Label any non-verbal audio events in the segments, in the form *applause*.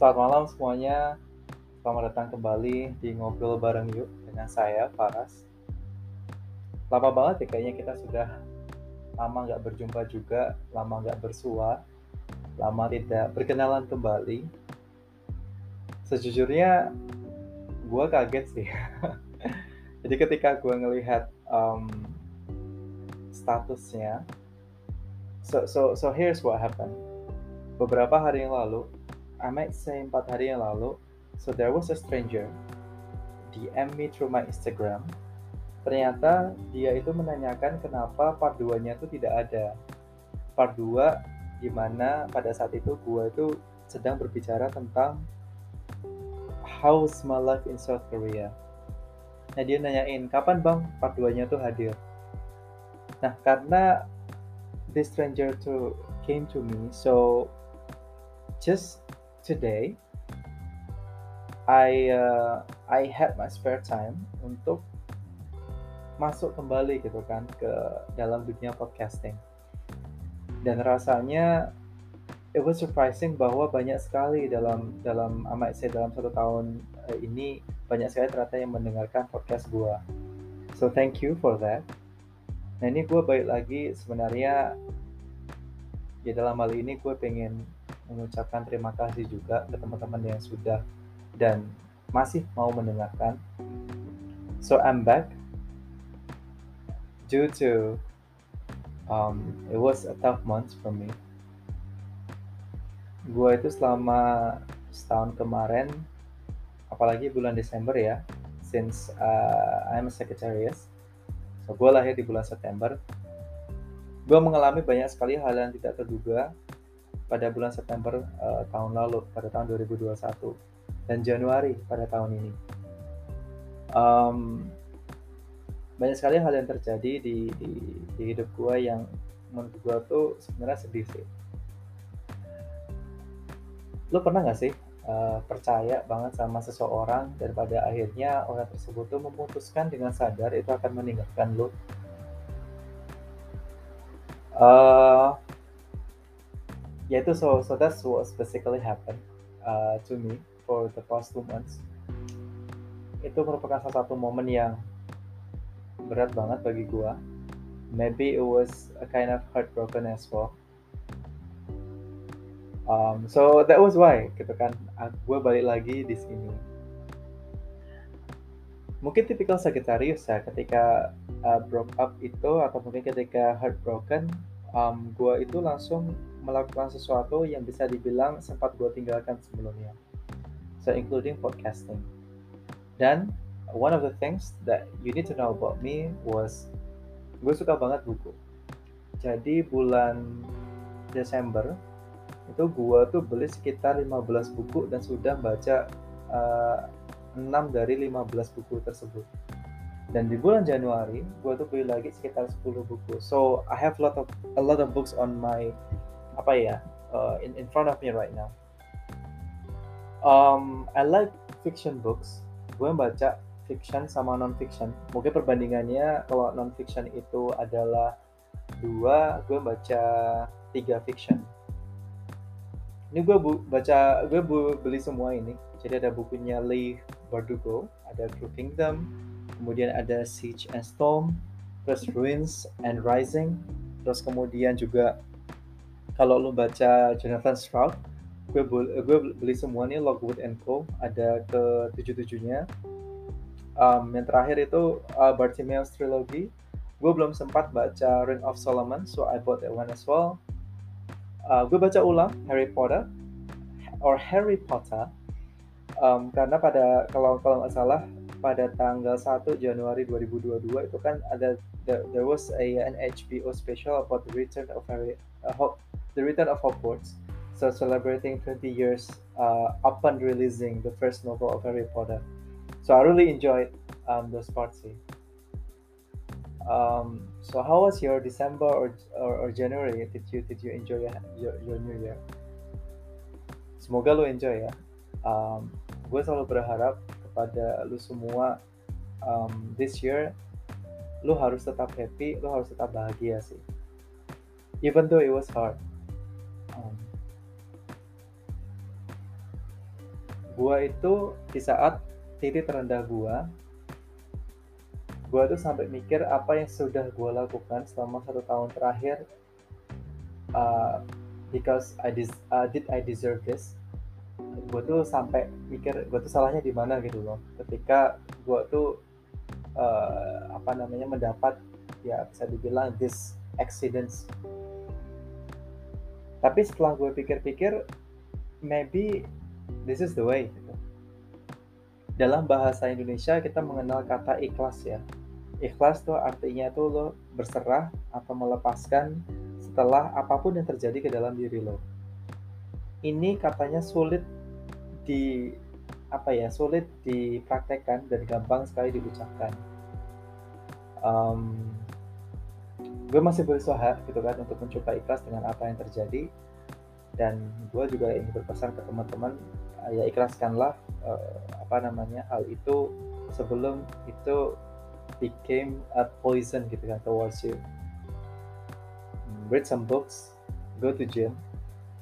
Selamat malam semuanya. Selamat datang kembali di Ngobrol Bareng Yuk dengan saya, Faras. Lama banget ya kayaknya kita sudah lama nggak berjumpa juga, lama nggak bersua, lama tidak berkenalan kembali. Sejujurnya, gue kaget sih. *laughs* Jadi ketika gue ngelihat um, statusnya, so so so here's what happened. Beberapa hari yang lalu, I might say empat hari yang lalu, So there was a stranger DM me through my Instagram. Ternyata dia itu menanyakan kenapa part 2-nya itu tidak ada. Part 2 di mana pada saat itu gue itu sedang berbicara tentang how's my life in South Korea. Nah dia nanyain kapan bang part 2-nya tuh hadir. Nah karena this stranger to came to me, so just today I uh, I had my spare time untuk masuk kembali gitu kan ke dalam dunia podcasting. Dan rasanya it was surprising bahwa banyak sekali dalam dalam amat saya dalam satu tahun uh, ini banyak sekali ternyata yang mendengarkan podcast gue. So thank you for that. Nah ini gue balik lagi sebenarnya ya dalam hal ini gue pengen mengucapkan terima kasih juga ke teman-teman yang sudah dan masih mau mendengarkan. So I'm back due to um, it was a tough month for me. Gue itu selama setahun kemarin, apalagi bulan Desember ya, since uh, I'm a Sagittarius, so gue lahir di bulan September, gue mengalami banyak sekali hal yang tidak terduga pada bulan September uh, tahun lalu, pada tahun 2021 dan Januari pada tahun ini. Um, banyak sekali hal yang terjadi di, di, di hidup gue yang menurut gue tuh sebenarnya sedih sih. Lo pernah gak sih uh, percaya banget sama seseorang dan pada akhirnya orang tersebut tuh memutuskan dengan sadar itu akan meninggalkan lo? Uh, ya itu so so that's what basically happened uh, to me for the past two months. Itu merupakan salah satu momen yang berat banget bagi gua. Maybe it was a kind of heartbroken as well. Um, so that was why gitu kan. Gue balik lagi di sini. Mungkin tipikal Sagittarius ya ketika uh, broke up itu atau mungkin ketika heartbroken um, gue itu langsung melakukan sesuatu yang bisa dibilang sempat gue tinggalkan sebelumnya so including podcasting. Dan one of the things that you need to know about me was gue suka banget buku. Jadi bulan Desember itu gue tuh beli sekitar 15 buku dan sudah baca uh, 6 dari 15 buku tersebut. Dan di bulan Januari gue tuh beli lagi sekitar 10 buku. So I have lot of a lot of books on my apa ya uh, in in front of me right now. Um, I like fiction books. Gue baca fiction sama non fiction. Mungkin perbandingannya kalau non fiction itu adalah dua, gue baca tiga fiction. Ini gue baca, gue beli semua ini. Jadi ada bukunya Lee Bardugo, ada True Kingdom, kemudian ada Siege and Storm, terus Ruins and Rising, terus kemudian juga kalau lo baca Jonathan Stroud, gue gue beli semua nih Lockwood and Co. Ada ke tujuh tujuhnya um, yang terakhir itu uh, Bartimaeus Trilogy gue belum sempat baca Ring of Solomon so I bought that one as well. Uh, gue baca ulang Harry Potter or Harry Potter um, karena pada kalau kalau nggak salah pada tanggal 1 Januari 2022 itu kan ada there, there was a an HBO special about the return of Harry uh, the return of Hogwarts so celebrating 20 years uh, upon releasing the first novel of Harry Potter. So I really enjoyed um, those parts. Um, so how was your December or, or, or, January? Did you did you enjoy your, your, your New Year? Semoga lo enjoy ya. Um, gue selalu berharap kepada lu semua um, this year lu harus tetap happy, lu harus tetap bahagia sih. Even though it was hard. Um, gua itu di saat titik terendah gua gua tuh sampai mikir apa yang sudah gua lakukan selama satu tahun terakhir uh, because I dis uh, did I deserve this? Gue tuh sampai mikir gue tuh salahnya di mana gitu loh. Ketika gue tuh uh, apa namanya mendapat ya bisa dibilang this accidents tapi setelah gue pikir-pikir maybe this is the way gitu. dalam bahasa Indonesia kita mengenal kata ikhlas ya. Ikhlas tuh artinya tuh lo berserah atau melepaskan setelah apa pun yang terjadi ke dalam diri lo. Ini katanya sulit di apa ya sulit dipraktekkan dan gampang sekali diucapkan um, gue masih berusaha gitu kan untuk mencoba ikhlas dengan apa yang terjadi. Dan gue juga ingin berpesan ke teman-teman uh, ya ikhlaskanlah uh, apa namanya hal itu sebelum itu became a poison gitu kan towards you. Read some books go to gym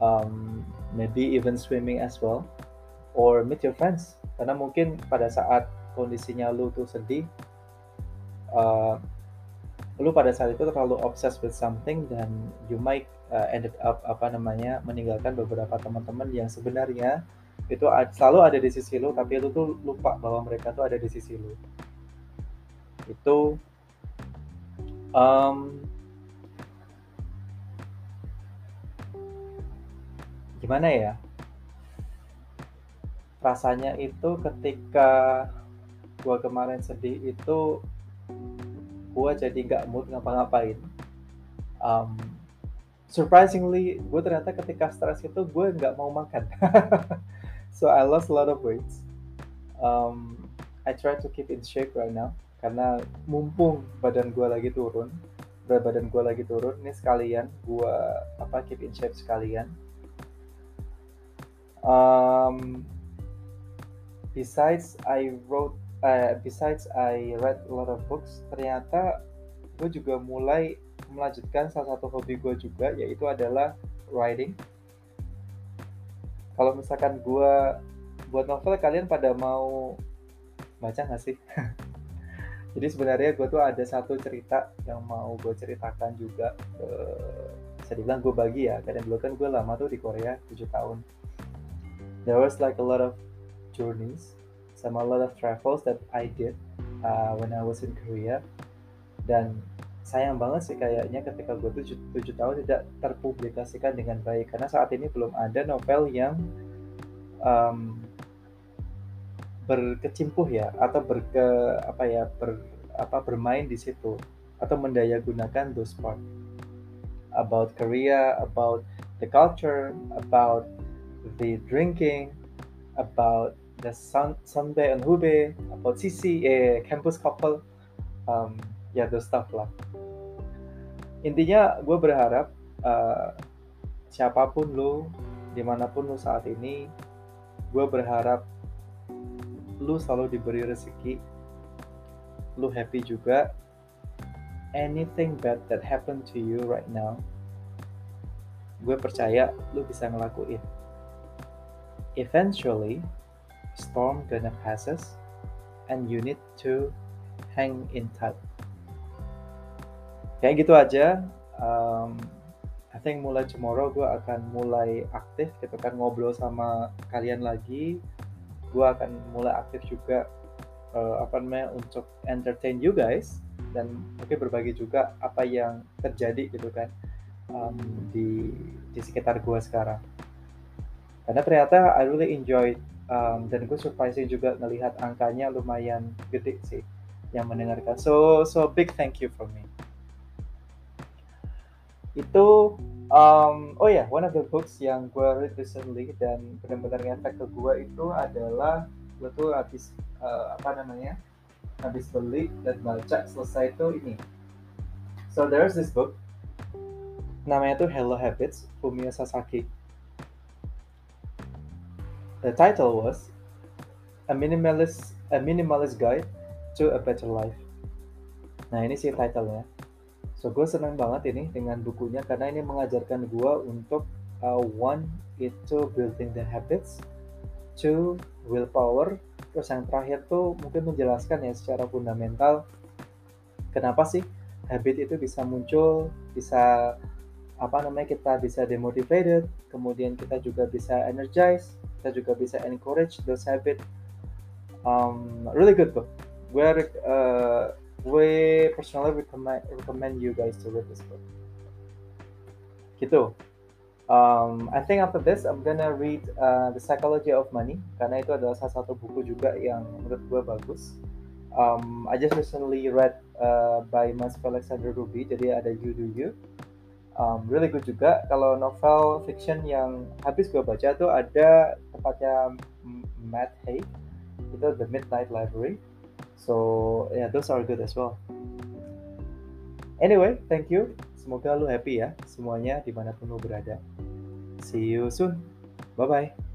um, maybe even swimming as well or meet your friends. Karena mungkin pada saat kondisinya lu tuh sedih uh, lu pada saat itu terlalu obsessed with something dan you might uh, ended up apa namanya meninggalkan beberapa teman-teman yang sebenarnya itu selalu ada di sisi lu tapi lu tuh lupa bahwa mereka tuh ada di sisi lu. Itu um, gimana ya? Rasanya itu ketika gua kemarin sedih itu gue jadi nggak mood ngapa-ngapain. Um, surprisingly gue ternyata ketika stres itu gue nggak mau makan. *laughs* So I lost a lot of weight um, I try to keep in shape right now karena mumpung badan gue lagi turun berat badan gue lagi turun ini sekalian gue apa keep in shape sekalian. Um, besides I wrote uh, besides I read a lot of books, ternyata gue juga mulai melanjutkan salah satu hobi gue juga, yaitu adalah writing. Kalau misalkan gue buat novel, kalian pada mau baca nggak sih? *laughs* Jadi sebenarnya gue tuh ada satu cerita yang mau gue ceritakan juga. Uh, bisa dibilang gue bagi ya, karena dulu kan gue lama tuh di Korea 7 tahun. There was like a lot of journeys sama a lot of travels that I did uh, when I was in Korea. Dan sayang banget sih kayaknya ketika gue tujuh, tujuh tahun tidak terpublikasikan dengan baik. Karena saat ini belum ada novel yang um, berkecimpuh ya atau berke apa ya ber, apa bermain di situ atau mendaya gunakan those part about Korea, about the culture, about the drinking, about the Sun Sunday and about CC eh, campus couple um, ya yeah, those stuff lah. Intinya gue berharap uh, siapa pun lo di mana pun lo saat ini gue berharap lu selalu diberi rezeki lu happy juga. Anything bad that happened to you right now gue percaya lu bisa ngelakuin. Eventually storm gonna passes and you need to hang in tight. Kayak gitu aja. Um, I think mulai tomorrow gue akan mulai aktif gitu kan ngobrol sama kalian lagi. Gue akan mulai aktif juga uh, apa namanya untuk entertain you guys dan mungkin berbagi juga apa yang terjadi gitu kan um, di di sekitar gue sekarang. Karena ternyata I really enjoy um, dan gue surprising juga ngelihat angkanya lumayan gede sih yang mendengarkan. So so big thank you for me. Itu um, oh ya yeah, one of the books yang gue read recently dan benar-benar ngefek ke gue itu adalah gue tuh habis uh, apa namanya habis beli dan baca selesai itu ini. So there's this book. Namanya tuh Hello Habits Fumio Sasaki The title was A Minimalist A Minimalist Guide to a Better Life. Nah ini sih titlenya. So gue seneng banget ini dengan bukunya karena ini mengajarkan gue untuk uh, one itu building the habits two willpower terus yang terakhir tuh mungkin menjelaskan ya secara fundamental kenapa sih habit itu bisa muncul bisa apa namanya kita bisa demotivated kemudian kita juga bisa energize kita juga bisa encourage those habit um, really good book gue uh, gue personally recommend recommend you guys to read this book gitu um, I think after this I'm gonna read uh, The Psychology of Money karena itu adalah salah satu buku juga yang menurut gue bagus. Um, I just recently read uh, by Mas Alexander Ruby jadi ada You Do You. Um, really good juga. Kalau novel fiction yang habis gue baca tuh ada tempatnya Matt Haig itu The Midnight Library. So yeah, those are good as well. Anyway, thank you. Semoga lu happy ya semuanya di mana pun lu berada. See you soon. Bye bye.